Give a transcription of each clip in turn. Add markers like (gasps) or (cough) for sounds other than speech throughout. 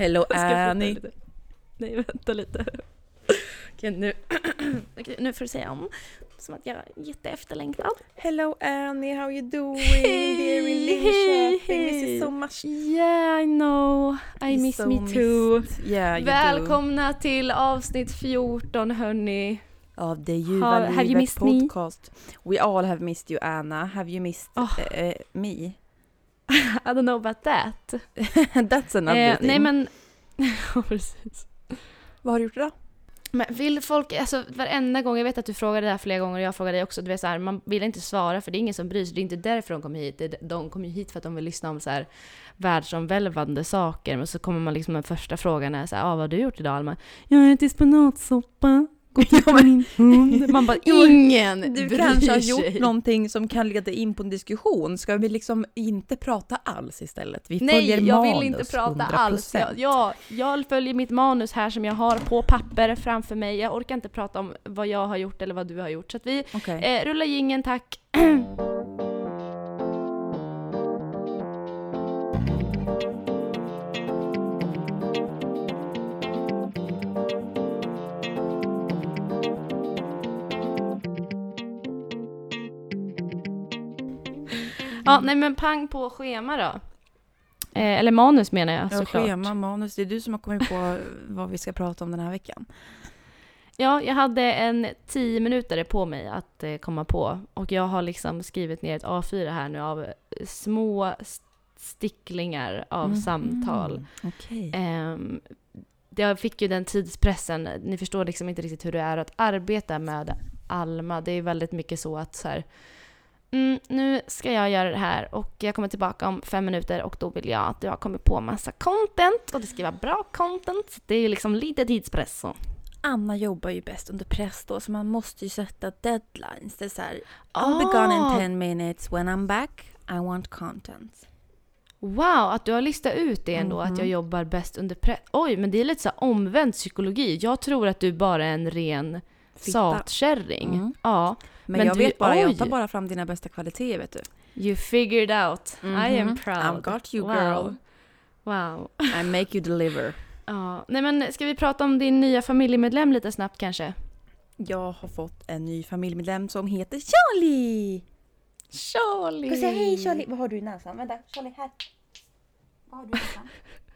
Hello Annie. Nej, vänta lite. Okej, nu, (clears throat) Okej, nu får du säga om. Som att jag är jätteefterlängtad. Hello Annie, how you doing? Dear in Linköping, miss you so much. Yeah, I know. I miss so me too. Yeah, you do. Välkomna till avsnitt 14 hörni. Av det ljuva livet missed me? podcast. We all have missed you Anna. Have you missed Oh. eh, me? (laughs) I don't know about that. (laughs) That's another Eh, nej men... (laughs) Ja, precis. Vad har du gjort idag? Men vill folk, alltså varenda gång, jag vet att du frågade det här flera gånger och jag frågade dig också, du vet så här, man vill inte svara för det är ingen som bryr sig, det är inte därför de kommer hit. De kommer ju hit för att de vill lyssna om så här världsomvälvande saker, men så kommer man liksom med första frågan är så här, ah, vad har du gjort idag Alma? Jag har ätit spenatsoppa, gått ut med min hund. Man bara, (laughs) ingen Du kanske har sig. gjort någonting som kan leda in på en diskussion. Ska vi liksom inte prata alls istället? Vi Nej, följer jag manus, vill inte prata 100%. alls. Jag, jag, jag följer mitt manus här som jag har på papper framför mig. Jag orkar inte prata om vad jag har gjort eller vad du har gjort. Så vi Okej. eh, rullar jingeln, tack. (clears throat) Ja, nej men pang på schema då. Eh, eller manus menar jag Ja, såklart. schema, manus, det är du som har kommit på (laughs) vad vi ska prata om den här veckan. Ja, jag hade en tio minuter på mig att eh, komma på och jag har liksom skrivit ner ett A4 här nu av eh, små st- sticklingar av Mhm. samtal. Okej. Ehm, jag fick ju den tidspressen, ni förstår liksom inte riktigt hur det är att arbeta med Alma. Det är väldigt mycket så att så här, mm, nu ska jag göra det här och jag kommer tillbaka om fem minuter och då vill jag att du har kommit på massa content och det ska vara bra content. Så Det är ju liksom lite tidspress så. Anna jobbar ju bäst under press då, så man måste ju sätta deadlines. Det är så här, I'll be gone Ah. in 10 minutes, when I'm back I want content. Wow, att du har listat ut det ändå, att jag Mhm. jobbar bäst under press. Oj, men det är lite så omvänd psykologi. Jag tror att du bara är en ren satkärring. Mm. Ja, Men, Men jag du- vet bara, jag oj. tar bara fram dina bästa kvaliteter vet du. you figured out. I am Mhm. proud. I've got you wow. girl. Wow. I make you deliver. Ja, nej men ska vi prata om din nya familjemedlem lite snabbt kanske? Jag har fått en ny familjemedlem som heter Charlie! Charlie! Jag säga hej Charlie? Vad har du i näsan? Vänta, Charlie här. Vad har du i näsan?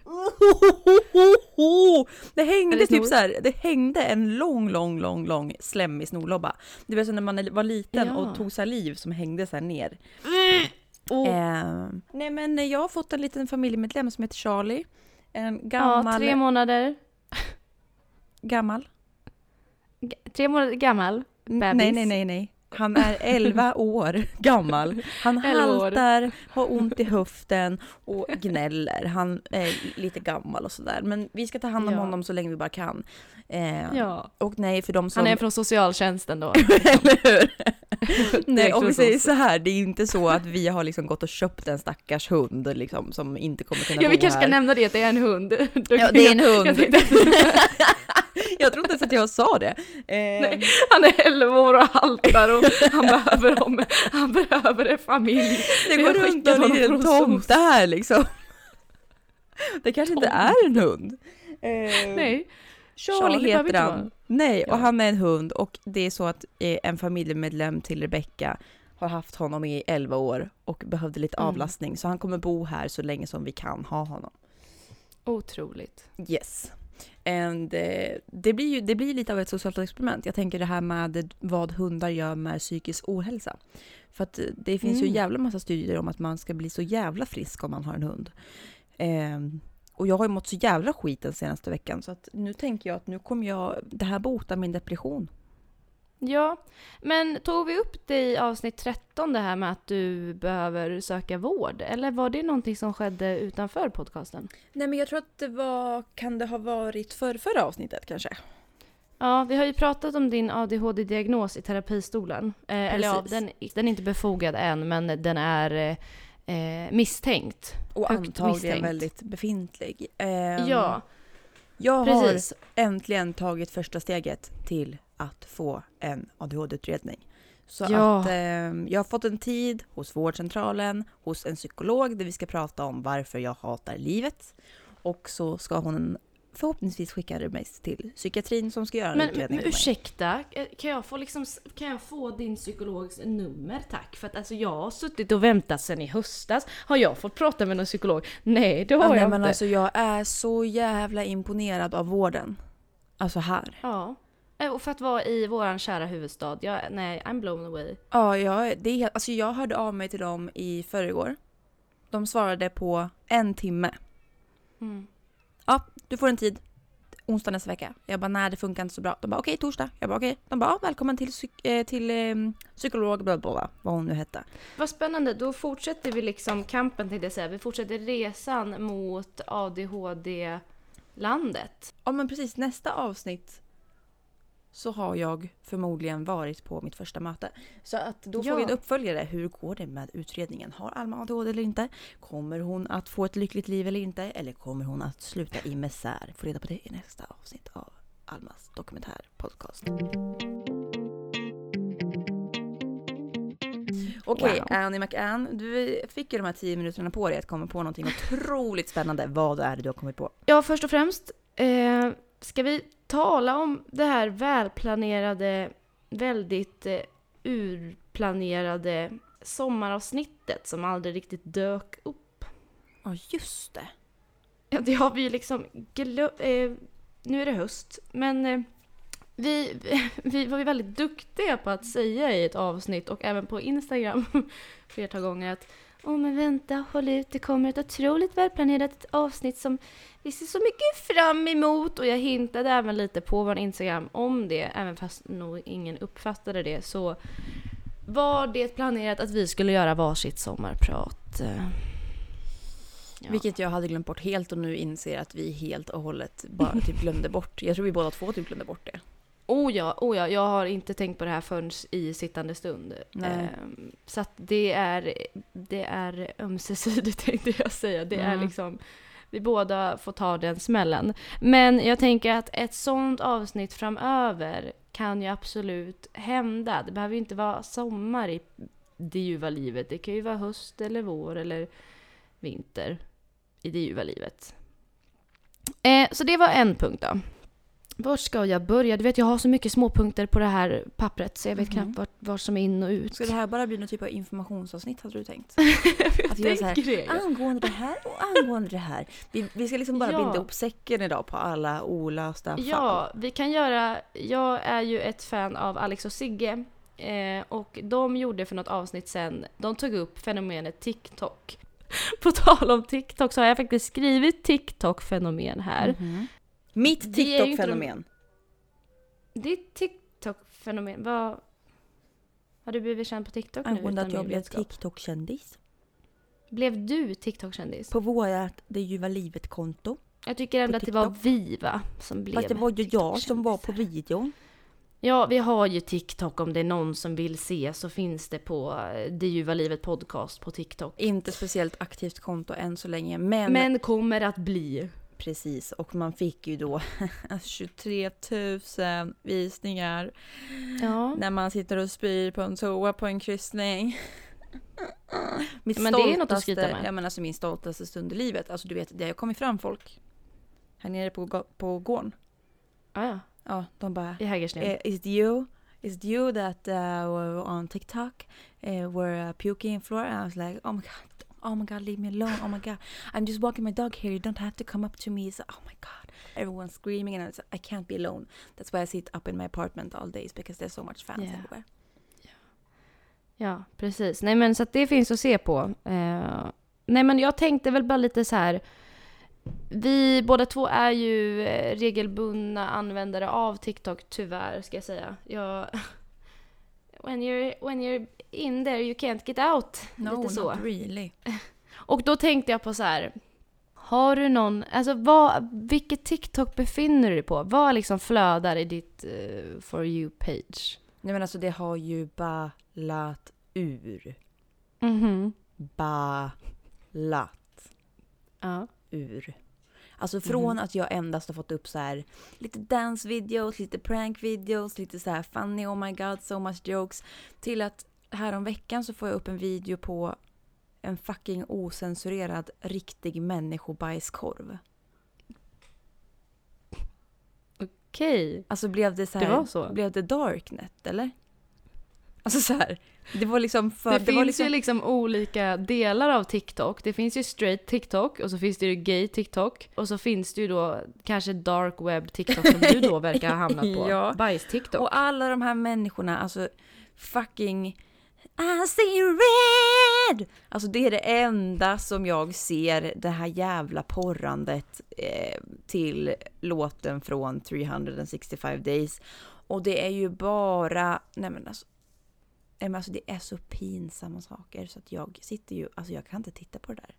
(laughs) Det hängde det typ så här, det hängde en lång, lång, lång, lång slemmig snorlobba. Det var så när man var liten Ja. och tog saliv som hängde så ner. Oh. Eh, nej men jag har fått en liten familjemedlem som heter Charlie. En ja, gammal... tre månader. gammal? G- Tre månader gammal. Bebis. Nej, nej, nej, nej. Han är 11 (laughs) år gammal. Han 11 år. haltar, har ont i höften och gnäller. Han är lite gammal och sådär. Men vi ska ta hand om Ja. honom så länge vi bara kan. Eh, Ja. Och nej, för de som... Han är från socialtjänsten då. (laughs) Eller hur? (laughs) nej, och vi säger så här, det är inte så att vi har liksom gått och köpt en stackars hund liksom, som inte kommer kunna Ja, vi kanske här. ska nämna det, att det är en hund. Ja, det är en hund. (laughs) Jag tror inte ens att jag sa det. Eh, Nej. han är 11 år och haltar och han behöver, om, han behöver en familj. Det går runt en liten tomte här liksom. Det kanske inte är en hund. Eh, Nej. Charlie, heter han. Nej, och han är en hund och det är så att eh, en familjemedlem till Rebecca har haft honom i 11 år och behövde lite Mm. avlastning så han kommer bo här så länge som vi kan ha honom. Otroligt. Yes. And, eh, det, blir ju, det blir lite av ett socialt experiment. Jag tänker det här med vad hundar gör med psykisk ohälsa. För att eh, det finns ju en Mm. jävla massa studier om att man ska bli så jävla frisk om man har en hund. Ehm, och jag har ju mått så jävla skit den senaste veckan så att nu tänker jag att nu kommer jag, det här botar min depression. Ja, men tog vi upp det i avsnitt 13 det här med att du behöver söka vård? Eller var det någonting som skedde utanför podcasten? Nej men jag tror att det var, kan det ha varit för förra avsnittet kanske? Ja, vi har ju pratat om din ADHD-diagnos i terapistolen. Eh, eller ja, den, den är inte befogad än, men den är eh, eh, misstänkt. Och antagligen misstänkt. väldigt befintlig. Ehm, ja, jag har precis. äntligen tagit första steget till att få en ADHD-utredning. Så Ja. att ehm, jag har fått en tid hos vårdcentralen, hos en psykolog där vi ska prata om varför jag hatar livet. Och så ska hon förhoppningsvis skicka det mig till psykiatrin som ska göra en Men, utredning. men ursäkta, eh, kan jag, få liksom, kan jag få din psykologs nummer tack? För att alltså jag har suttit och väntat sedan i höstas. Har jag fått prata med någon psykolog? Nej, det har Ja, nej, jag men inte. alltså jag är så jävla imponerad av vården. Alltså här. Ja. Eh, Och för att vara i våran kära huvudstad, jag, nej, I'm blown away. Ja, jag, det är, alltså jag hörde av mig till dem i förrgår. De svarade på en timme. Mm. Ja, du får en tid. Onsdag nästa vecka. Jag bara, nej det funkar inte så bra. De bara, okej torsdag. Jag bara, okej. De bara, välkommen till, psyk- eh, till eh, psykolog, bla, bla, bla, vad hon nu hette. Vad spännande, då fortsätter vi liksom kampen tänkte jag säga. Vi fortsätter resan mot ADHD-landet. Ja men precis, nästa avsnitt så har jag förmodligen varit på mitt första möte. Så att då får Ja. vi en uppföljare. Hur går det med utredningen? Har Alma ADHD eller inte? Kommer hon att få ett lyckligt liv eller inte? Eller kommer hon att sluta i misär? Få reda på det i nästa avsnitt av Almas dokumentärpodcast. Okej, Wow. Annie McAnn, du fick ju de här tio minuterna på dig att komma på någonting otroligt spännande. Vad är det du har kommit på? Ja, först och främst eh, ska vi tala om det här välplanerade, väldigt eh, urplanerade sommaravsnittet som aldrig riktigt dök upp. Ja, just det. Ja, det har vi ju liksom glömt. Eh, nu är det höst, men eh, vi, (laughs) vi var ju väldigt duktiga på att säga i ett avsnitt och även på Instagram (laughs) flertal gånger att Åh men vänta, håll ut, det kommer ett otroligt välplanerat avsnitt som vi ser så mycket fram emot och jag hintade även lite på vår Instagram om det, även fast nog ingen uppfattade det så var det planerat att vi skulle göra varsitt sommarprat. Eh, ja. Vilket jag hade glömt bort helt och nu inser att vi helt och hållet bara typ glömde bort. Jag tror vi båda två typ glömde bort det. Oh ja, oh ja, jag har inte tänkt på det här förrän i sittande stund. Ehm, så att det är, det är ömsesidigt (laughs) tänkte jag säga. Det är Mm. liksom, vi båda får ta den smällen. Men jag tänker att ett sånt avsnitt framöver kan ju absolut hända. Det behöver ju inte vara sommar i det ljuva livet. Det kan ju vara höst eller vår eller vinter i det ljuva livet. Eh, så det var en punkt då. Var ska jag börja? Du vet, jag har så mycket småpunkter på det här pappret så jag vet Mhm. knappt vart, vart som är in och ut. Ska det här bara bli någon typ av informationsavsnitt hade du tänkt? (laughs) jag Att så här, tänker det. Angående det här och angående det här. Vi, vi ska liksom bara Ja. binda ihop säcken idag på alla olösta fall. Ja, vi kan göra... Jag är ju ett fan av Alex och Sigge. Eh, och de gjorde för något avsnitt sen, de tog upp fenomenet TikTok. (laughs) På tal om TikTok så har jag faktiskt skrivit TikTok-fenomen här. Mhm. Mitt TikTok-fenomen. Ditt TikTok-fenomen, vad... Har du blivit känd på TikTok nu? Angående att jag blev? TikTok-kändis. Blev du TikTok-kändis? På vårat Det ljuva livet-konto. Jag tycker ändå att det var vi va? Som blev Fast det var ju jag som var på videon. Ja, vi har ju TikTok om det är någon som vill se så finns det på eh, Det ljuva livet podcast på TikTok. Inte speciellt aktivt konto än så länge. Men, Men kommer att bli. Precis. Och man fick ju då (laughs) 23 000 visningar. Ja. När man sitter och spyr på en toa på en kryssning. (laughs) Mitt Men det är något att skryta med. Ja, men alltså min stoltaste stund i livet. Alltså du vet, det har kommit fram folk. Här nere på, på gården. Ah, ja, Ja, de bara i Hägersten. eh, Is it you? Is it you that uh, were on TikTok? Uh, were uh, puking in floor? And I was like, oh my god. Oh my god, leave me alone. Oh my god. I'm just walking my dog here. You don't have to come up to me. So, oh my god. Everyone's screaming and I, was, I can't be alone. That's why I sit up in my apartment all days because there's so much fans Yeah. everywhere. Ja, precis. Nej men så att det finns att se på. Eh, nej men jag tänkte väl bara lite så här. Vi båda två är ju eh, regelbundna användare av TikTok, tyvärr ska jag säga. Jag, when, you're, when you're in there you can't get out. No, lite så. not really. (laughs) Och då tänkte jag på så här. Har du någon, alltså vad, vilket TikTok befinner du dig på? Vad liksom flödar i ditt eh, For You-page? Nej men alltså det har ju ballat ur. Mhm. Ballat Ja. ur. Alltså mhm. från mm. att jag endast har fått upp så här lite dancevideos, lite prankvideos, lite så här funny, oh my god, so much jokes. Till att häromveckan så får jag upp en video på en fucking osensurerad riktig människobajskorv. Okej. Okay. Alltså blev det så här, det var så. blev det darknet eller? Alltså så här, det var liksom för... Det, Det, finns liksom, ju liksom olika delar av TikTok. Det finns ju straight TikTok och så finns det ju gay TikTok. Och så finns det ju då kanske dark web TikTok som du då (laughs) verkar ha hamnat på. Ja. Bajs-TikTok. och alla de här människorna, alltså fucking I see red! Alltså det är det enda som jag ser det här jävla porrandet eh, till låten från 365 days. Och det är ju bara, nej men alltså, men alltså det är så pinsamma saker så att jag sitter ju, alltså jag kan inte titta på det där.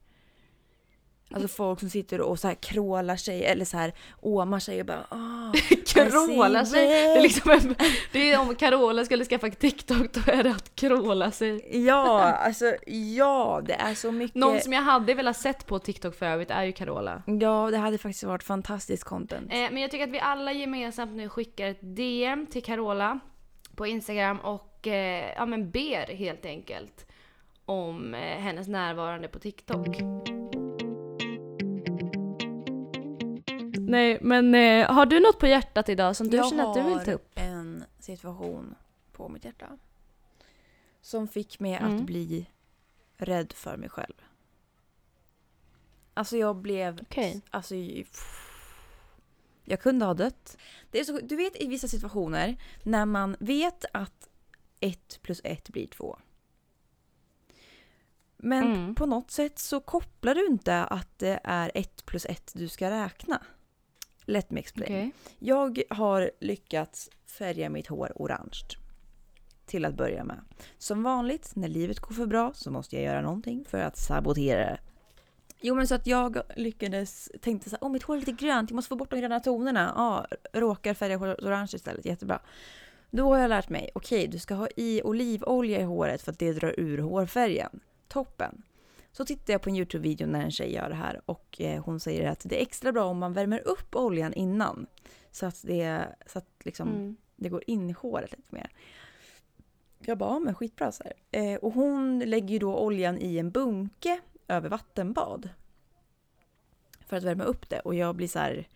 Alltså folk som sitter och så här krålar sig eller så här åmar sig och bara (laughs) Kråla I see sig. Det är, liksom en, det är om Carola skulle skaffa TikTok då är det att kråla sig. Ja, alltså ja, det är så mycket. Någon som jag hade velat sett på TikTok för övrigt är ju Carola. Ja, det hade faktiskt varit fantastiskt content. Eh, men jag tycker att vi alla gemensamt nu skickar ett DM till Carola på Instagram och eh, ja, men ber helt enkelt om eh, hennes närvarande på TikTok. Nej, men eh, har du något på hjärtat idag som du jag känner att du vill ta upp? har en situation på mitt hjärta. Som fick mig Mm. att bli rädd för mig själv. Alltså jag blev... Okej. Alltså, jag kunde ha dött. Det är så, du vet i vissa situationer när man vet att ett plus ett blir två. Men Mm. på något sätt så kopplar du inte att det är ett plus ett du ska räkna. Let me explain. Okej. Jag har lyckats färga mitt hår orange. Till att börja med. Som vanligt, när livet går för bra så måste jag göra någonting för att sabotera det. Jo men så att jag lyckades, tänkte så här, åh mitt hår är lite grönt, jag måste få bort de gröna tonerna. Ja, råkar färga håret orange istället, jättebra. Då har jag lärt mig, okej du ska ha i olivolja i håret för att det drar ur hårfärgen. Toppen. Så tittar jag på en Youtube-video när en tjej gör det här och eh, hon säger att det är extra bra om man värmer upp oljan innan. Så att det, så att liksom, Mm. det går in i håret lite mer. Jag bara, ja, men skitbra så. Eh, och hon lägger ju då oljan i en bunke över vattenbad. För att värma upp det och jag blir så här.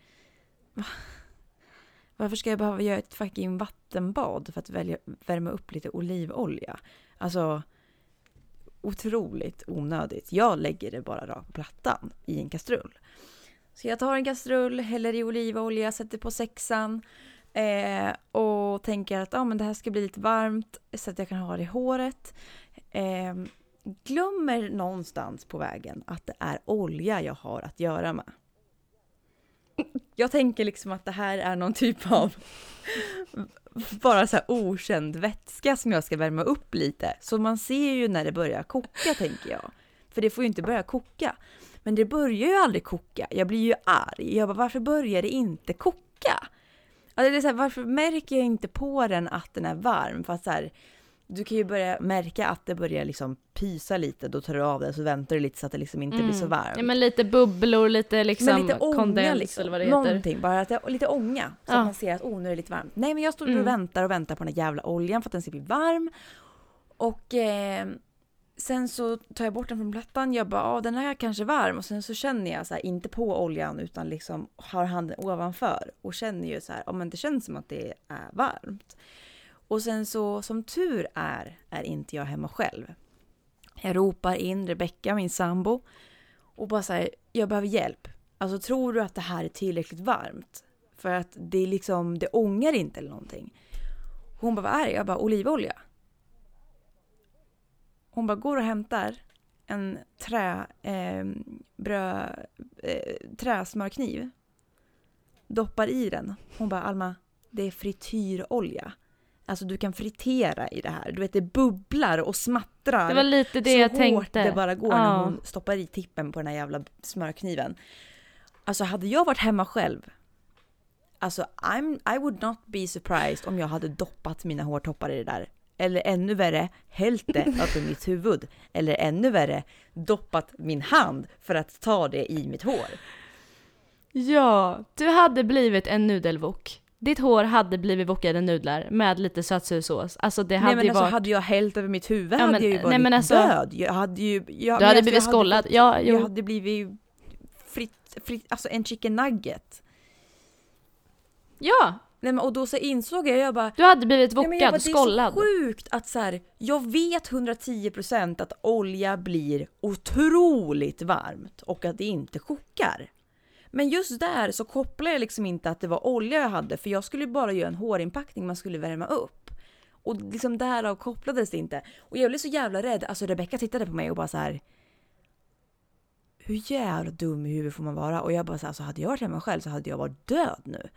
Varför ska jag behöva göra ett fucking vattenbad för att välja, värma upp lite olivolja? Alltså otroligt onödigt. Jag lägger det bara rakt på plattan i en kastrull. Så jag tar en kastrull, häller i olivolja, sätter på sexan eh, och tänker att ah, men det här ska bli lite varmt så att jag kan ha det i håret. Eh, glömmer någonstans på vägen att det är olja jag har att göra med. Jag tänker liksom att det här är någon typ av bara så här okänd vätska som jag ska värma upp lite. Så man ser ju när det börjar koka tänker jag. För det får ju inte börja koka. Men det börjar ju aldrig koka. Jag blir ju arg. Jag bara, varför börjar det inte koka? Alltså det är så här, varför märker jag inte på den att den är varm? För att så här, du kan ju börja märka att det börjar liksom pysa lite, då tar du av det så väntar du lite så att det liksom inte blir så varmt. Mm. Ja, men lite bubblor, lite liksom Men lite ånga kondens liksom. eller vad det heter. Någonting, bara att det, lite ånga. Så Ja. att man ser att oh, nu är det lite varmt. Nej men jag står och Mm. väntar och väntar på den här jävla oljan för att den ska bli varm. Och eh, sen så tar jag bort den från plattan. Jag bara, ja den här är kanske varm. Och sen så känner jag så här, inte på oljan utan liksom har handen ovanför. Och känner ju så här, ja men det känns som att det är varmt. Och sen så som tur är, är inte jag hemma själv. Jag ropar in Rebecka, min sambo. Och bara säger jag behöver hjälp. Alltså tror du att det här är tillräckligt varmt? För att det är liksom, det ångar inte eller någonting. Hon bara, vad är det? Jag bara, olivolja. Hon bara, går och hämtar en trä, eh, brö, eh, träsmörkniv. Doppar i den. Hon bara, Alma, det är frityrolja. Alltså du kan fritera i det här. Du vet det bubblar och smattrar. Det var lite det så jag hårt tänkte. det bara går när Ja. hon stoppar i tippen på den här jävla smörkniven. Alltså hade jag varit hemma själv, alltså I'm, I would not be surprised om jag hade doppat mina hårtoppar i det där. Eller ännu värre, hällt det över mitt huvud. Eller ännu värre, doppat min hand för att ta det i mitt hår. Ja, du hade blivit en nudelwok. Ditt hår hade blivit wokade nudlar med lite sötsursås. Alltså det hade nej men ju alltså varit... hade jag hällt över mitt huvud Ja, hade men- jag ju nej, varit men alltså- död. Jag hade ju... Jag, Du hade alltså, blivit skållad. Ja, jo. Jag hade blivit fritt, fritt, alltså en chicken nugget. Ja, Nej, men, och då så insåg jag, jag bara Du hade blivit Nej, wokad, bara, skollad. Det är så sjukt att så här, jag vet 110% att olja blir otroligt varmt och att det inte kokar. Men just där så kopplar jag liksom inte att det var olja jag hade för jag skulle bara göra en hårinpackning man skulle värma upp. Och liksom därav kopplades det inte. Och jag blev så jävla rädd. Alltså Rebecca tittade på mig och bara så här. Hur jävla dum i huvudet får man vara? Och jag bara så här, alltså hade jag varit hemma själv så hade jag varit död nu.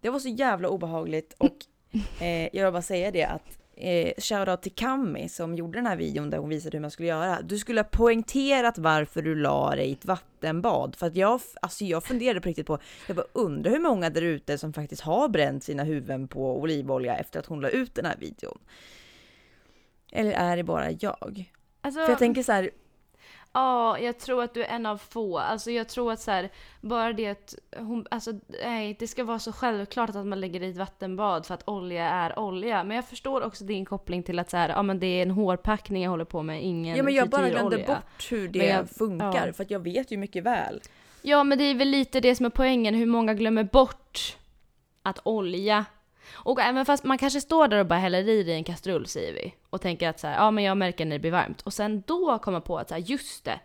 Det var så jävla obehagligt och (laughs) eh, jag vill bara säga det att eh, shoutout till Kami som gjorde den här videon där hon visade hur man skulle göra. Du skulle ha poängterat varför du la dig i ett vattenbad. För att jag, alltså jag funderade på riktigt på, jag bara undrar hur många där ute som faktiskt har bränt sina huvuden på olivolja efter att hon la ut den här videon. Eller är det bara jag? Alltså, För jag tänker så här, Ja, jag tror att du är en av få. Alltså jag tror att så här, bara det att hon, alltså nej, det ska vara så självklart att man lägger i ett vattenbad för att olja är olja. Men jag förstår också din koppling till att så här, ja men det är en hårpackning jag håller på med, ingen ja men jag bara glömde frityrolja. bort hur det jag- funkar ja. för att jag vet ju mycket väl. Ja, men det är väl lite det som är poängen, hur många glömmer bort att olja och även fast man kanske står där och bara häller i det i en kastrull säger vi och tänker att så här, ja men jag märker när det blir varmt och sen då kommer på att så här, just det,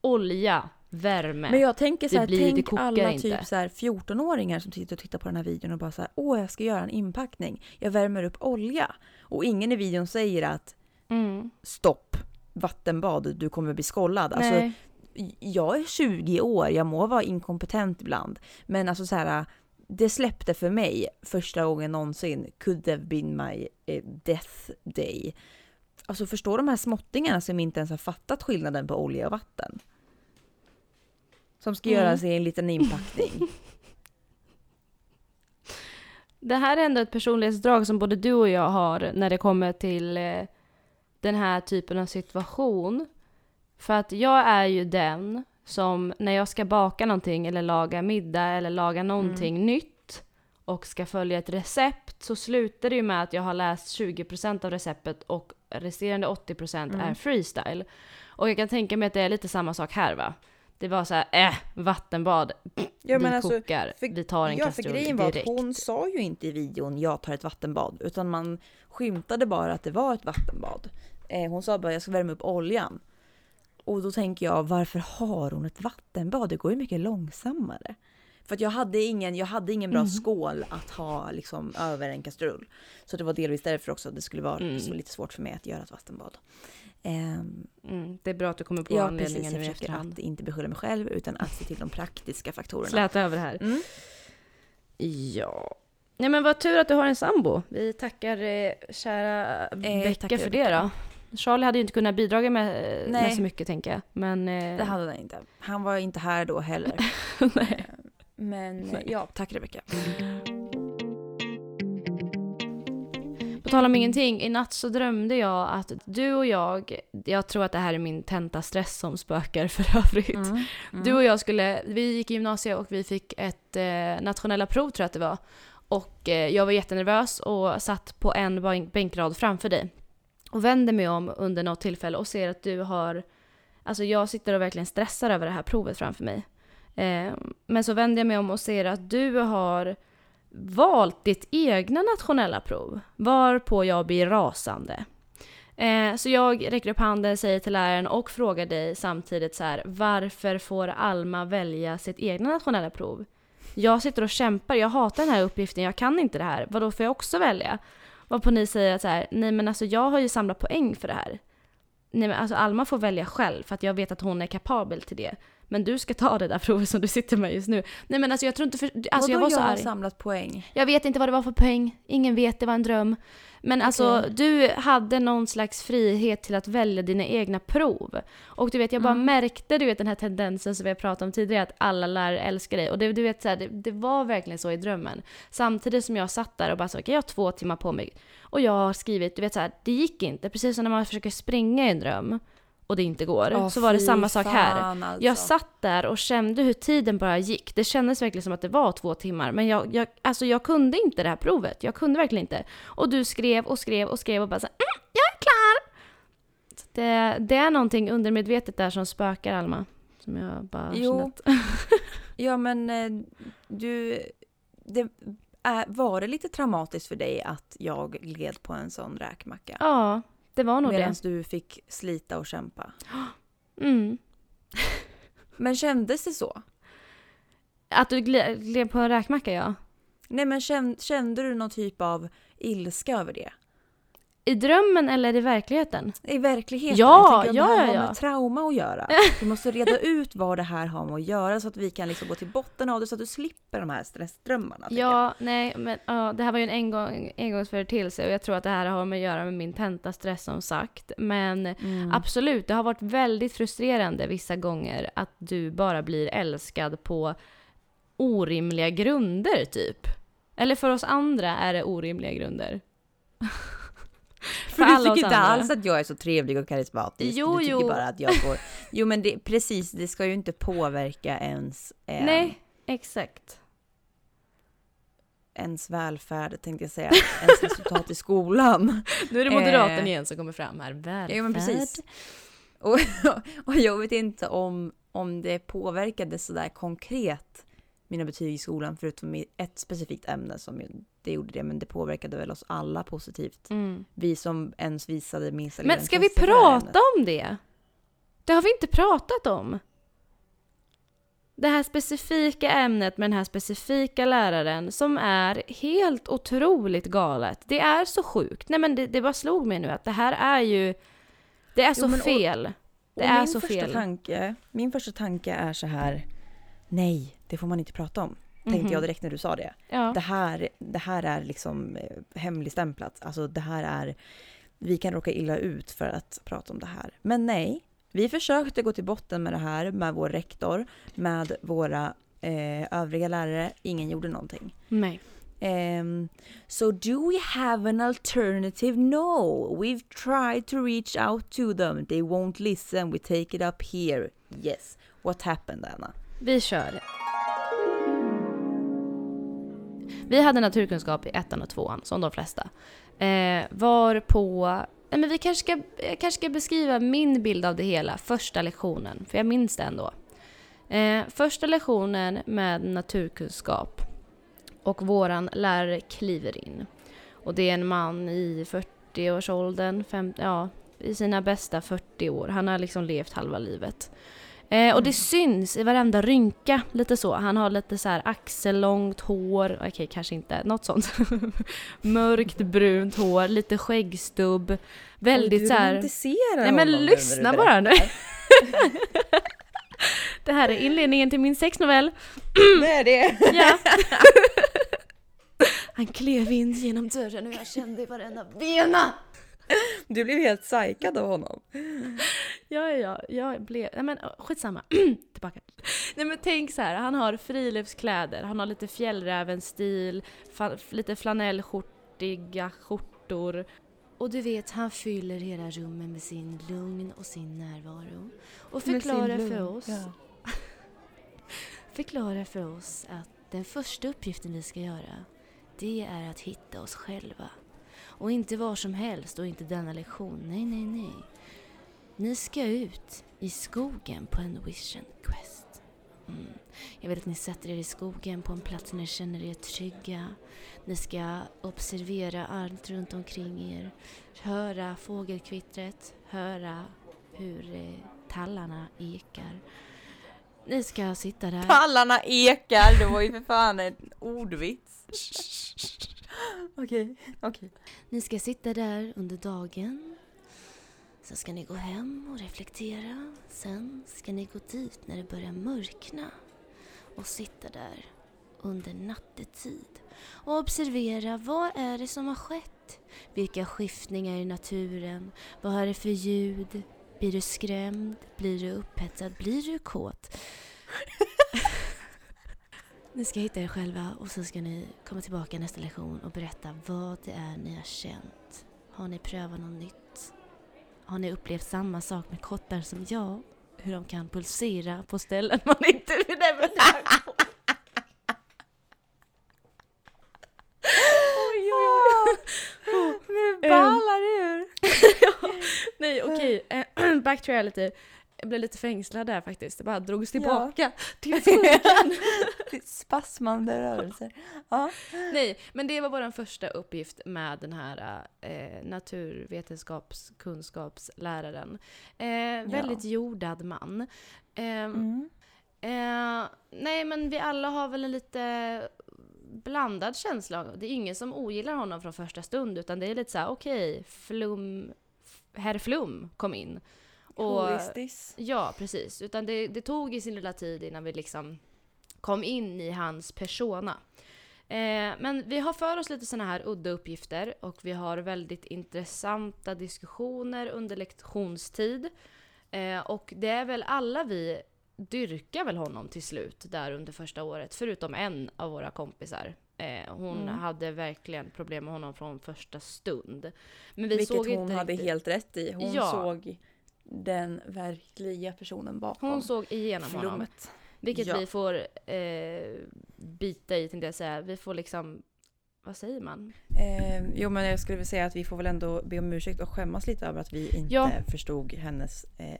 olja, värme. Men jag tänker så Det här, blir- tänk alla inte. typ så här 14-åringar som sitter och tittar på den här videon och bara så här, åh jag ska göra en inpackning, jag värmer upp olja. Och ingen i videon säger att mm. stopp, vattenbad, du kommer bli skollad. Alltså, jag är 20 år, jag må vara inkompetent ibland. Men alltså så här, det släppte för mig första gången någonsin, could have been my eh, death day. Alltså förstå de här småttingarna som inte ens har fattat skillnaden på olja och vatten. Som ska Mm. göra sig en liten inpackning. (laughs) Det här är ändå ett personlighetsdrag som både du och jag har när det kommer till eh, den här typen av situation. För att jag är ju den som när jag ska baka någonting eller laga middag eller laga någonting nytt och ska följa ett recept så slutar det ju med att jag har läst 20% av receptet och resterande 80% är freestyle. Och jag kan tänka mig att det är lite samma sak här va? Det var så här, äh, vattenbad, Ja, vi alltså, kokar, för- vi tar en ja, för kastrull grejen var att direkt. hon sa ju inte i videon jag tar ett vattenbad utan man skymtade bara att det var ett vattenbad. Eh, hon sa bara jag ska värma upp oljan. Och då tänker jag varför har hon ett vattenbad? Det går ju mycket långsammare. För att jag hade ingen, jag hade ingen bra Mm. skål att ha liksom över en kastrull. Så det var delvis därför också att det skulle vara Mm. lite svårt för mig att göra ett vattenbad. Ehm, Mm, det är bra att du kommer på ja anledningen precis, nu i efterhand. att inte beskylla mig själv utan att se till de praktiska faktorerna. Släta över det här. Mm. Ja. Nej men vad tur att du har en sambo. Vi tackar eh, kära Becka tackar för Becka. det då. Charlie hade ju inte kunnat bidra med, med Nej. så mycket tänker jag. Men... Eh, Det hade han inte. Han var inte här då heller. (laughs) nej. Men Nej. ja, tack Rebecka. På tal om ingenting, i natt så drömde jag att du och jag, jag tror att det här är min tentastress som spökar för övrigt. Mm. Du och jag skulle, vi gick i gymnasiet och vi fick ett eh, nationella prov tror jag att det var. Och eh, jag var jättenervös och satt på en bänk- bänkrad framför dig. Och vänder mig om under något tillfälle och ser att du har, alltså jag sitter och verkligen stressar över det här provet framför mig. Eh, men så vänder jag mig om och ser att du har valt ditt egna nationella prov. Varpå jag blir rasande. Eh, så jag räcker upp handen, säger till läraren och frågar dig samtidigt så här, varför får Alma välja sitt egna nationella prov? Jag sitter och kämpar, jag hatar den här uppgiften, jag kan inte det här, vadå får jag också välja? Varpå ni säger att så här, nej men alltså jag har ju samlat poäng för det här. Nej men alltså Alma får välja själv för att jag vet att hon är kapabel till det. Men du ska ta det där provet som du sitter med just nu. Nej men alltså jag tror inte för, alltså jag Vadå var så jag har arg. samlat poäng? Jag vet inte vad det var för poäng. Ingen vet, det var en dröm. Men alltså, Okej. du hade någon slags frihet till att välja dina egna prov. Och du vet, jag bara Mm. märkte du vet, den här tendensen som vi har pratat om tidigare, att alla lärare älskar dig. Och det, du vet, så här, det, det var verkligen så i drömmen. Samtidigt som jag satt där och bara så, okej, jag har två timmar på mig. Och jag har skrivit, du vet så här, det gick inte. Precis som när man försöker springa i en dröm och det inte går. Åh, så var det samma sak här. Alltså. Jag satt där och kände hur tiden bara gick. Det kändes verkligen som att det var två timmar. Men jag, jag, alltså jag kunde inte det här provet. Jag kunde verkligen inte. Och du skrev och skrev och skrev och bara så här, mm, jag är klar! Så det, det är någonting undermedvetet där som spökar Alma. Som jag bara Jo. (laughs) Ja men eh, du, det, var det lite traumatiskt för dig att jag gled på en sån räkmacka? Ja, det var nog Medan det. du fick slita och kämpa. (gasps) Mm. (laughs) Men kändes det så? Att du gled, gled på en räkmacka, ja. Nej men kände, kände du någon typ av ilska över det? I drömmen eller i verkligheten? I verkligheten? Ja, jag tänker ja, det här ja, har ja. med trauma att göra. (laughs) Vi måste reda ut vad det här har med att göra så att vi kan liksom gå till botten av det så att du slipper de här stressdrömmarna. Ja, nej, men ja, det här var ju en engång, engångsföreteelse och jag tror att det här har med att göra med min tentastress som sagt. Men Mm. absolut, det har varit väldigt frustrerande vissa gånger att du bara blir älskad på orimliga grunder typ. Eller för oss andra är det orimliga grunder. (laughs) För alla du tycker inte alls att jag är så trevlig och karismatisk. Jo, du tycker jo. bara att jag får... (laughs) Jo men det, precis, det ska ju inte påverka ens, eh, Nej, exakt. ens välfärd tänkte jag säga. ens (laughs) resultat i skolan. Nu är det moderaten moderaten igen som kommer fram här. Välfärd. Ja men precis. Och, (laughs) och jag vet inte om, om det påverkade sådär konkret mina betyg i skolan förutom i ett specifikt ämne som det gjorde det men det påverkade väl oss alla positivt. Mm. Vi som ens visade minsta Men ska vi prata om det? Det har vi inte pratat om. Det här specifika ämnet med den här specifika läraren som är helt otroligt galet. Det är så sjukt. Nej men det, det bara slog mig nu att det här är ju... Det är så och- fel. Det Och är min så första fel. Tanke, min första tanke är så här. Nej, det får man inte prata om. Tänkte Mhm. jag direkt när du sa det. Ja. Det här, det här är liksom eh, hemligstämplat. Alltså det här är... Vi kan råka illa ut för att prata om det här. Men nej, vi försökte gå till botten med det här med vår rektor, med våra eh, övriga lärare. Ingen gjorde någonting. Nej. Um, so do we have an alternative? No, we've tried to reach out to them. They won't listen. We take it up here. Yes. What happened, Anna? Vi kör. Vi hade naturkunskap i ettan och tvåan, som de flesta. Eh, var på... Nej, men vi kanske ska, jag kanske ska beskriva min bild av det hela, första lektionen, för jag minns det ändå. Eh, första lektionen med naturkunskap och våran lärare kliver in. Och det är en man i 40-årsåldern, ja, i sina bästa 40 år. Han har liksom levt halva livet. Eh, och det syns i varenda rynka, lite så. Han har lite så här axellångt hår, okej kanske inte, något sånt. (laughs) Mörkt brunt hår, lite skäggstubb. Väldigt så här... Nej men lyssna bara nu! (laughs) det här är inledningen till min sexnovell. Det är det. (clears throat) Ja. (laughs) Han klev in genom dörren och jag kände i varenda bena. Du blev helt psykad av honom. Ja, ja, ja, jag blev... Nej men skitsamma. (clears throat) Tillbaka. Nej men tänk så här, han har friluftskläder, han har lite fjällräven-stil, fa- lite flanellskjortiga skjortor. Och du vet, han fyller hela rummet med sin lugn och sin närvaro. Och förklarar för oss, (laughs) förklarar för oss att den första uppgiften vi ska göra, det är att hitta oss själva. Och inte var som helst och inte denna lektion, nej, nej, nej. Ni ska ut i skogen på en Wish and quest. Mm. Jag vill att ni sätter er i skogen på en plats där ni känner er trygga. Ni ska observera allt runt omkring er. Höra fågelkvittret, höra hur eh, tallarna ekar. Ni ska sitta där. Tallarna ekar, det var ju för fan en ordvits. Okej, okej. Ni ska sitta där under dagen. Sen ska ni gå hem och reflektera. Sen ska ni gå dit när det börjar mörkna. Och sitta där under nattetid. Och observera vad är det som har skett? Vilka skiftningar i naturen? Vad är det för ljud? Blir du skrämd? Blir du upphetsad? Blir du kåt? (laughs) Ni ska hitta er själva och så ska ni komma tillbaka nästa lektion och berätta vad det är ni har känt. Har ni prövat något nytt? Har ni upplevt samma sak med kottar som jag? Hur de kan pulsera på ställen (laughs) man inte vill nämna. Oj, oj, oj. Nu ballar det ur. (laughs) Nej, okej. eh, (clears throat) Back to reality. Jag blev lite fängslad där faktiskt. Det bara drogs Ja. tillbaka (laughs) till skogen. Spasmande rörelser. Ja. Nej, men det var vår första uppgift med den här eh, naturvetenskapskunskapsläraren. Eh, väldigt jordad man. Eh, Mm. eh, nej, men vi alla har väl en lite blandad känsla. Det är ingen som ogillar honom från första stund, utan det är lite så här: okej, Flum, herr Flum kom in. Och, Who is this? Ja, precis. Utan det, det tog i sin lilla tid innan vi liksom kom in i hans persona. Eh, men vi har för oss lite såna här udda uppgifter och vi har väldigt intressanta diskussioner under lektionstid. Eh, och det är väl alla vi dyrkar väl honom till slut där under första året, förutom en av våra kompisar. Eh, hon Mm. hade verkligen problem med honom från första stund. Men vi Vilket såg hon inte hade riktigt. helt rätt i. Hon Ja. såg den verkliga personen bakom Hon såg igenom honom. flummet. Vilket Ja. vi får eh, bita i tänkte jag säga. Vi får liksom, vad säger man? Eh, jo men jag skulle vilja säga att vi får väl ändå be om ursäkt och skämmas lite över att vi inte Ja. förstod hennes eh,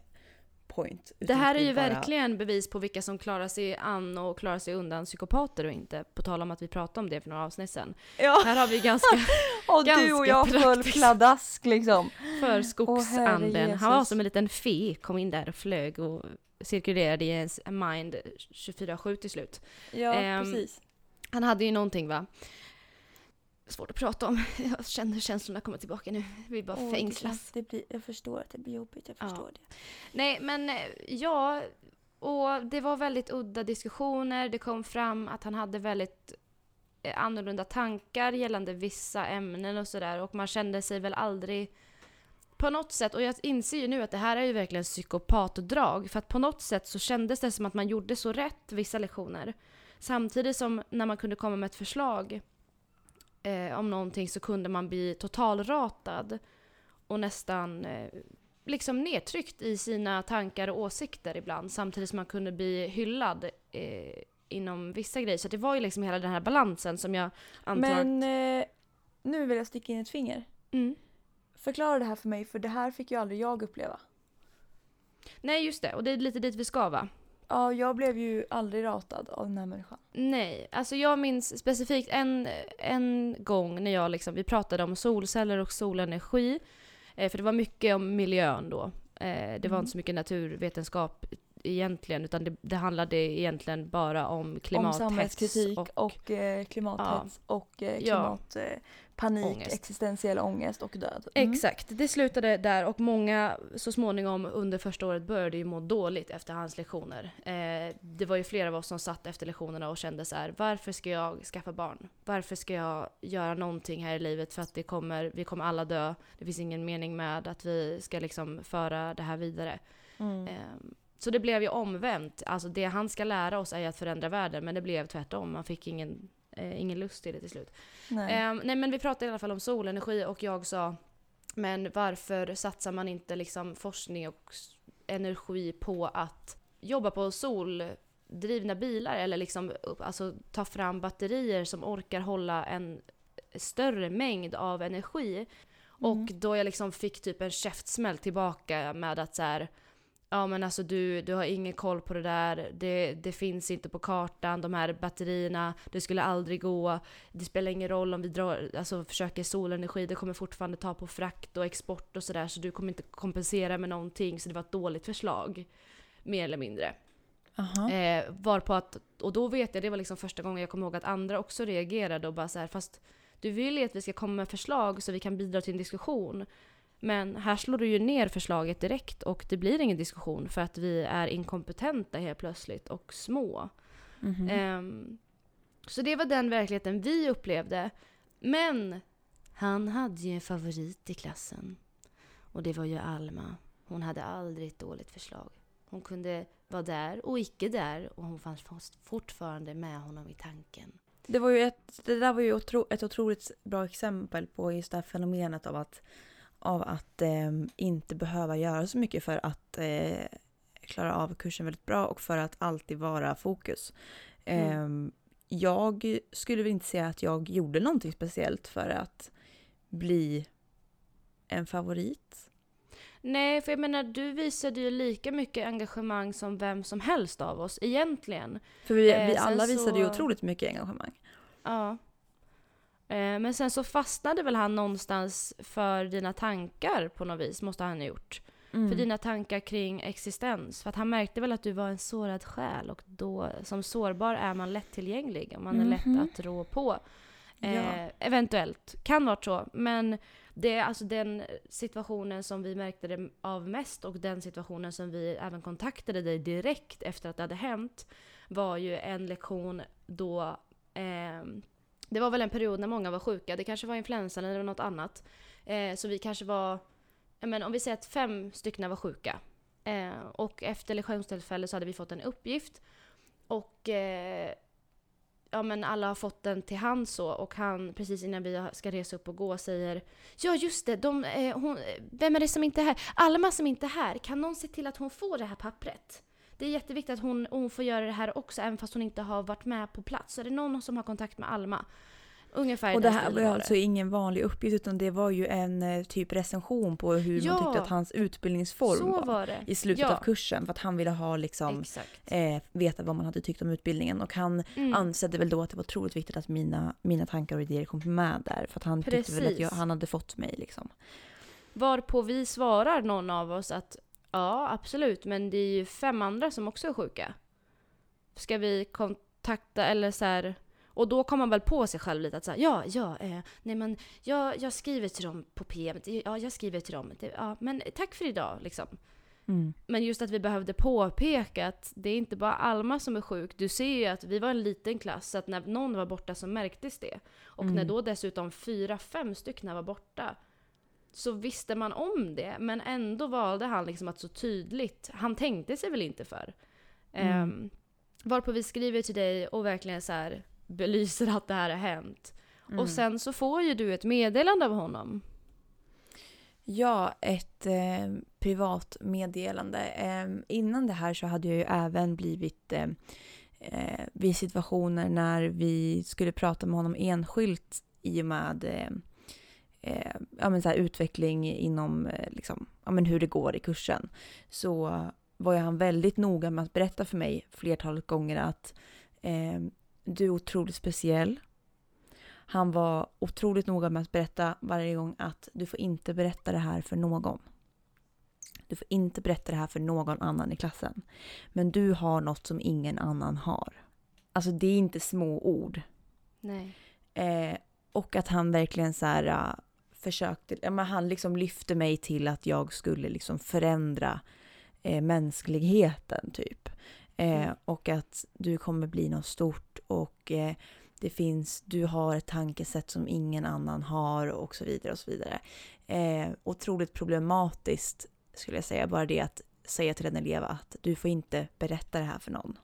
point. Det här är ju bara- verkligen bevis på vilka som klarar sig an och klarar sig undan psykopater och inte. På tal om att vi pratade om det för några avsnitt sedan. Ja, Här har vi ganska (laughs) och du och jag ganska full praktiskt. pladask liksom. för skogsanden. Han var som en liten fe, kom in där och flög och cirkulerade i ens mind 24-7 till slut. Ja Ehm, precis. Han hade ju någonting va? Svårt att prata om. (laughs) Jag känner känslorna komma tillbaka nu. Vi bara det fängslas. det blir, jag förstår att det blir jobbigt, jag Ja. förstår det. Nej, men eh, ja, och det var väldigt udda diskussioner. Det kom fram att han hade väldigt eh, annorlunda tankar gällande vissa ämnen och sådär. Och man kände sig väl aldrig på något sätt, och jag inser ju nu att det här är ju verkligen psykopatdrag. För att på något sätt så kändes det som att man gjorde så rätt vissa lektioner. Samtidigt som när man kunde komma med ett förslag eh, om någonting så kunde man bli totalratad och nästan eh, liksom nedtryckt i sina tankar och åsikter ibland samtidigt som man kunde bli hyllad eh, inom vissa grejer. Så det var ju liksom hela den här balansen som jag antar. Men eh, nu vill jag sticka in ett finger. Mm. Förklara det här för mig, för det här fick ju aldrig jag uppleva. Nej, just det. Och det är lite dit vi ska va? Ja, jag blev ju aldrig ratad av den här människan. Nej, alltså jag minns specifikt en, en gång när jag liksom, vi pratade om solceller och solenergi. Eh, för det var mycket om miljön då. Eh, det var Mm. inte så mycket naturvetenskap egentligen, utan det, det handlade egentligen bara om Om klimathets samhällskritik och, och eh, klimathets och eh, Ja. klimatpanik, Ångest. existentiell ångest och död. Mm. Exakt, det slutade där och många så småningom under första året började ju må dåligt efter hans lektioner. Eh, det var ju flera av oss som satt efter lektionerna och kände så här: varför ska jag skaffa barn? Varför ska jag göra någonting här i livet för att det kommer, vi kommer alla dö. Det finns ingen mening med att vi ska liksom föra det här vidare. Mm. Eh, så det blev ju omvänt. Alltså det han ska lära oss är att förändra världen men det blev tvärtom. Man fick ingen, eh, ingen lust till det till slut. Nej. Ehm, nej men vi pratade i alla fall om solenergi och jag sa men varför satsar man inte liksom forskning och energi på att jobba på soldrivna bilar eller liksom alltså ta fram batterier som orkar hålla en större mängd av energi. Och Mm. då jag liksom fick typ en käftsmäll tillbaka med att så här Ja men alltså du, du har ingen koll på det där, det, det finns inte på kartan, de här batterierna, det skulle aldrig gå, det spelar ingen roll om vi drar, alltså försöker solenergi, det kommer fortfarande ta på frakt och export och sådär så du kommer inte kompensera med någonting så det var ett dåligt förslag. Mer eller mindre. Eh, varpå att, och då vet jag, det var liksom första gången jag kom ihåg att andra också reagerade och bara så här, fast du vill ju att vi ska komma med förslag så vi kan bidra till en diskussion. Men här slår du ju ner förslaget direkt och det blir ingen diskussion för att vi är inkompetenta helt plötsligt och små. Mhm. Ehm, så det var den verkligheten vi upplevde. Men han hade ju en favorit i klassen. Och det var ju Alma. Hon hade aldrig ett dåligt förslag. Hon kunde vara där och icke där och hon fanns fortfarande med honom i tanken. Det, var ju ett, det där var ju otro, ett otroligt bra exempel på just det här fenomenet av att, av att ehm, inte behöva göra så mycket för att eh, klara av kursen väldigt bra och för att alltid vara fokus. Mm. Ehm, jag skulle väl inte säga att jag gjorde någonting speciellt för att bli en favorit. Nej, för jag menar du visade ju lika mycket engagemang som vem som helst av oss egentligen. För vi, Eh, vi sen alla visade ju otroligt mycket engagemang. Ja. Eh, Men sen så fastnade väl han någonstans för dina tankar på något vis, måste han ha gjort. Mm. För dina tankar kring existens. För att han märkte väl att du var en sårad själ och då som sårbar är man lättillgänglig och man är Mhm. lätt att rå på. Eh, Ja. Eventuellt, kan vara så. Men det är alltså den situationen som vi märkte det av mest och den situationen som vi även kontaktade dig direkt efter att det hade hänt var ju en lektion då ehm, det var väl en period när många var sjuka. Det kanske var influensan eller något annat. Eh, så vi kanske var, men om vi säger att fem stycken var sjuka. Eh, och efter lektionstillfället så hade vi fått en uppgift. Och eh, ja men alla har fått den till hand så och han precis innan vi ska resa upp och gå säger Ja just det, de, eh, hon, vem är det som inte är här? Alma som inte är här, kan någon se till att hon får det här pappret? Det är jätteviktigt att hon, hon får göra det här också även fast hon inte har varit med på plats. Så är det någon som har kontakt med Alma? Ungefär Och det här var ju alltså ingen vanlig uppgift utan det var ju en eh, typ recension på hur man Ja. tyckte att hans utbildningsform var. var. I slutet Ja. av kursen för att han ville ha liksom eh, veta vad man hade tyckt om utbildningen och han Mm. ansedde väl då att det var otroligt viktigt att mina, mina tankar och idéer kom med där för att han tyckte väl att jag, Precis. han hade fått mig liksom. Varpå vi svarar någon av oss att ja, absolut, men det är ju fem andra som också är sjuka. Ska vi kontakta eller så här, Och då kommer man väl på sig själv lite att säga ja, ja, eh, nej men jag, jag skriver till dem på PM, ja jag skriver till dem, det, ja men tack för idag liksom. Mm. Men just att vi behövde påpeka att det är inte bara Alma som är sjuk. Du ser ju att vi var en liten klass, så att när någon var borta så märktes det. Och Mm. när då dessutom fyra, fem stycken var borta så visste man om det. Men ändå valde han liksom att så tydligt, han tänkte sig väl inte för. Mm. Um, varpå vi skriver till dig och verkligen så här belyser att det här har hänt. Mm. Och sen så får ju du ett meddelande av honom. Ja, ett eh, privat meddelande. Eh, innan det här så hade jag ju även blivit eh, eh, vid situationer när vi skulle prata med honom enskilt i och med eh, ja, men så här, utveckling inom eh, liksom, ja, men hur det går i kursen. Så var ju han väldigt noga med att berätta för mig flertalet gånger att eh, du är otroligt speciell. Han var otroligt noga med att berätta varje gång att du får inte berätta det här för någon. Du får inte berätta det här för någon annan i klassen. Men du har något som ingen annan har. Alltså det är inte små ord. Nej. Eh, och att han verkligen så här uh, försökte, men han liksom lyfte mig till att jag skulle liksom förändra eh, mänskligheten typ. Eh, Mm. Och att du kommer bli något stort och eh, det finns, du har ett tankesätt som ingen annan har och så vidare och så vidare. Eh, otroligt problematiskt skulle jag säga, bara det att säga till en elev att du får inte berätta det här för någon.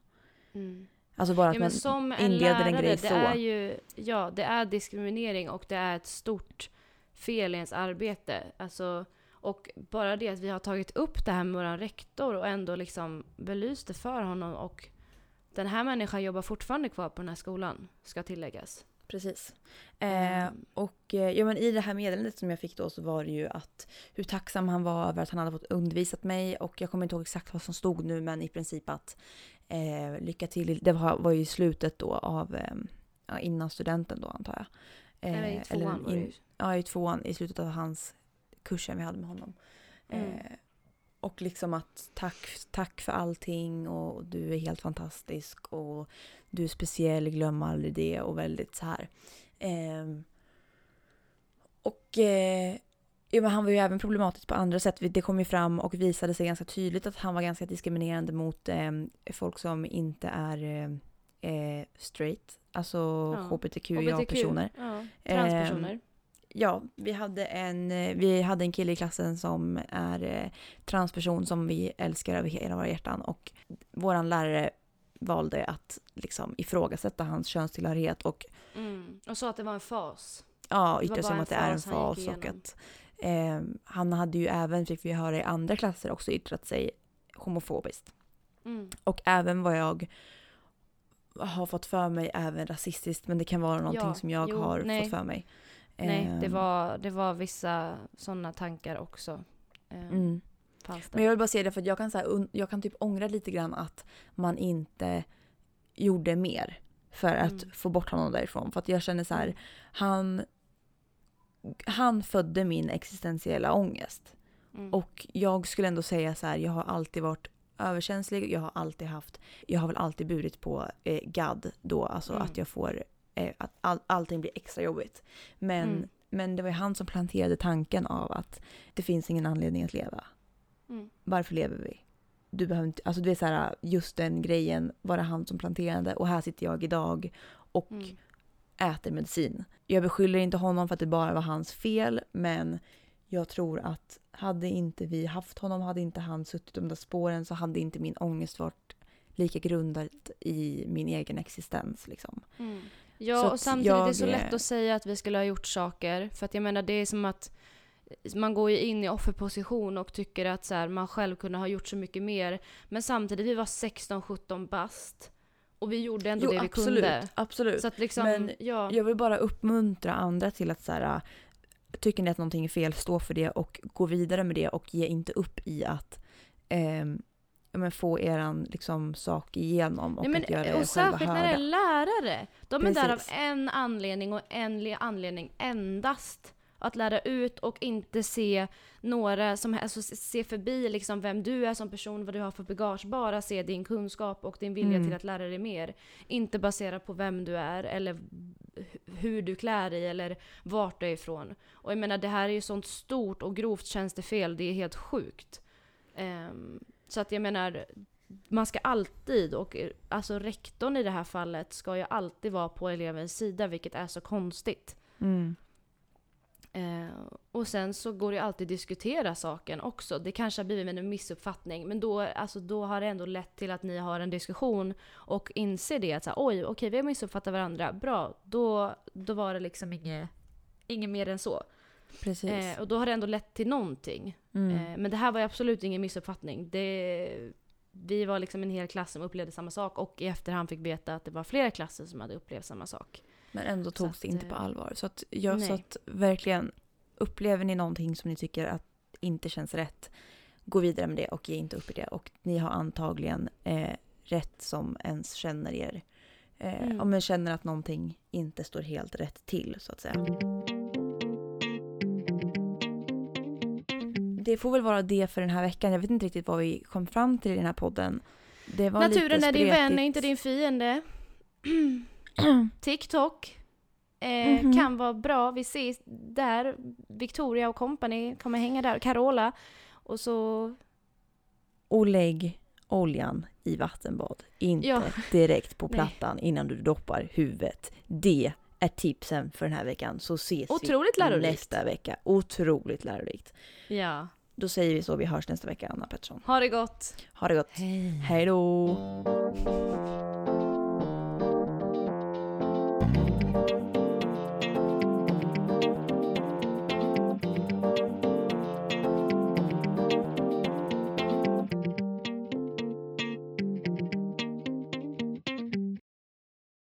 Mm. Alltså bara att Ja, man som en inleder lärare, en grej det så. är ju, ja, det är diskriminering och det är ett stort fel i ens arbete. Alltså, och bara det att vi har tagit upp det här med vår rektor och ändå liksom belyst det för honom och den här människan jobbar fortfarande kvar på den här skolan, ska tilläggas. Precis. Eh, Mm. och eh, ja, men i det här meddelandet som jag fick då så var det ju att hur tacksam han var över att han hade fått undervisat mig och jag kommer inte ihåg exakt vad som stod nu men i princip att eh, lycka till. Det var, var ju slutet då av eh, innan studenten då antar jag. Eh, Eller i tvåan var det in, ju. Ja, i tvåan i slutet av hans kursen vi hade med honom. Mm. Eh, och liksom att tack, tack för allting och du är helt fantastisk och du är speciell, glöm aldrig det och väldigt så här. Ehm, och eh, ja, men han var ju även problematisk på andra sätt. Det kom ju fram och visade sig ganska tydligt att han var ganska diskriminerande mot eh, folk som inte är eh, eh, straight, alltså Ja. hbtqia-personer. Ja, transpersoner. Ja, vi hade, en, eh, vi hade en kille i klassen som är eh, transperson som vi älskar över hela våra hjärtan och våran lärare valde att liksom ifrågasätta hans könstillhörighet och Mm. Och sa att det var en fas. ja, Det yttra var sig om att det är en fas och att eh, han hade ju även, fick vi höra i andra klasser, också yttrat sig homofobiskt. Mm. Och även vad jag har fått för mig även rasistiskt men det kan vara någonting Ja, som jag jo, har nej. fått för mig. Nej, det Ehm, var, det var vissa sådana tankar också. Eh, Mm. Men jag vill bara säga det för att jag kan, så här, jag kan typ ångra lite grann att man inte gjorde mer för att Mm. få bort honom därifrån. För att jag känner så här, han, han födde min existentiella ångest. Mm. Och jag skulle ändå säga så här, jag har alltid varit överkänslig, jag har alltid haft, jag har väl alltid burit på eh, gadd då, alltså Mm. att jag får, eh, att all, allting blir extra jobbigt. Men, Mm. men det var ju han som planterade tanken av att det finns ingen anledning att leva. Mm. Varför lever vi? Du behöver inte, alltså det är så här, just den grejen var det han som planterade och här sitter jag idag och Mm. äter medicin. Jag beskyller inte honom för att det bara var hans fel, men jag tror att hade inte vi haft honom, hade inte han suttit de där spåren så hade inte min ångest varit lika grundad i min egen existens. Liksom. Mm. Så Ja, att och samtidigt är det så jag, lätt eh, att säga att vi skulle ha gjort saker. För att jag menar, det är som att man går ju in i offerposition och tycker att så här, man själv kunde ha gjort så mycket mer. Men samtidigt, vi var 16-17 bast. Och vi gjorde ändå Jo, det vi absolut. kunde. absolut. Så att liksom, Men ja. Jag vill bara uppmuntra andra till att så här, tycker ni att någonting är fel, stå för det och gå vidare med det och ge inte upp i att ja, men få eran liksom, sak igenom och Nej, men, att göra er och särskilt när det är lärare. De är där av Precis. en anledning och en anledning endast. Att lära ut och inte se några som alltså se- förbi liksom vem du är som person, vad du har för bagage. Bara se din kunskap och din vilja Mm. till att lära dig mer. Inte baserat på vem du är eller hu- hur du klär dig eller vart du är ifrån. Och jag menar det här är ju sånt stort och grovt tjänstefel, det är helt sjukt. Ehm, så att jag menar, man ska alltid, och alltså rektorn i det här fallet ska ju alltid vara på elevens sida, vilket är så konstigt. Mm. Eh, och sen så går det ju alltid att diskutera saken också. Det kanske har blivit en missuppfattning, men då, alltså, då har det ändå lett till att ni har en diskussion och inser det att så här, oj, okej, vi har missuppfattat varandra. Bra, då, då var det liksom inget, inget mer än så. Precis. Eh, och då har det ändå lett till någonting. mm. Eh, men det här var ju absolut ingen missuppfattning. Det, vi var liksom en hel klass som upplevde samma sak och i efterhand fick veta att det var flera klasser som hade upplevt samma sak. Men ändå togs det inte på eh, allvar. Så att, jag, så att verkligen, upplever ni någonting som ni tycker att inte känns rätt, gå vidare med det och ge inte upp i det. Och ni har antagligen eh, rätt som ens känner er. Eh, Mm. Om man känner att någonting inte står helt rätt till, så att säga. Det får väl vara det för den här veckan. Jag vet inte riktigt vad vi kom fram till i den här podden. Naturen är din vän, är inte din fiende. (clears throat) TikTok eh, Mhm. kan vara bra. Vi ses där. Victoria och company kommer hänga där. Carola. Och så... Och lägg oljan i vattenbad. Inte Ja. direkt på (laughs) Nej. plattan innan du doppar huvudet. Det är tipsen för den här veckan. Så ses Otroligt vi lärorikt. nästa vecka. Otroligt lärorikt. Ja. Då säger vi så. Vi hörs nästa vecka, Anna Pettersson. Ha det gott. Ha det gott. Hej. Hej då!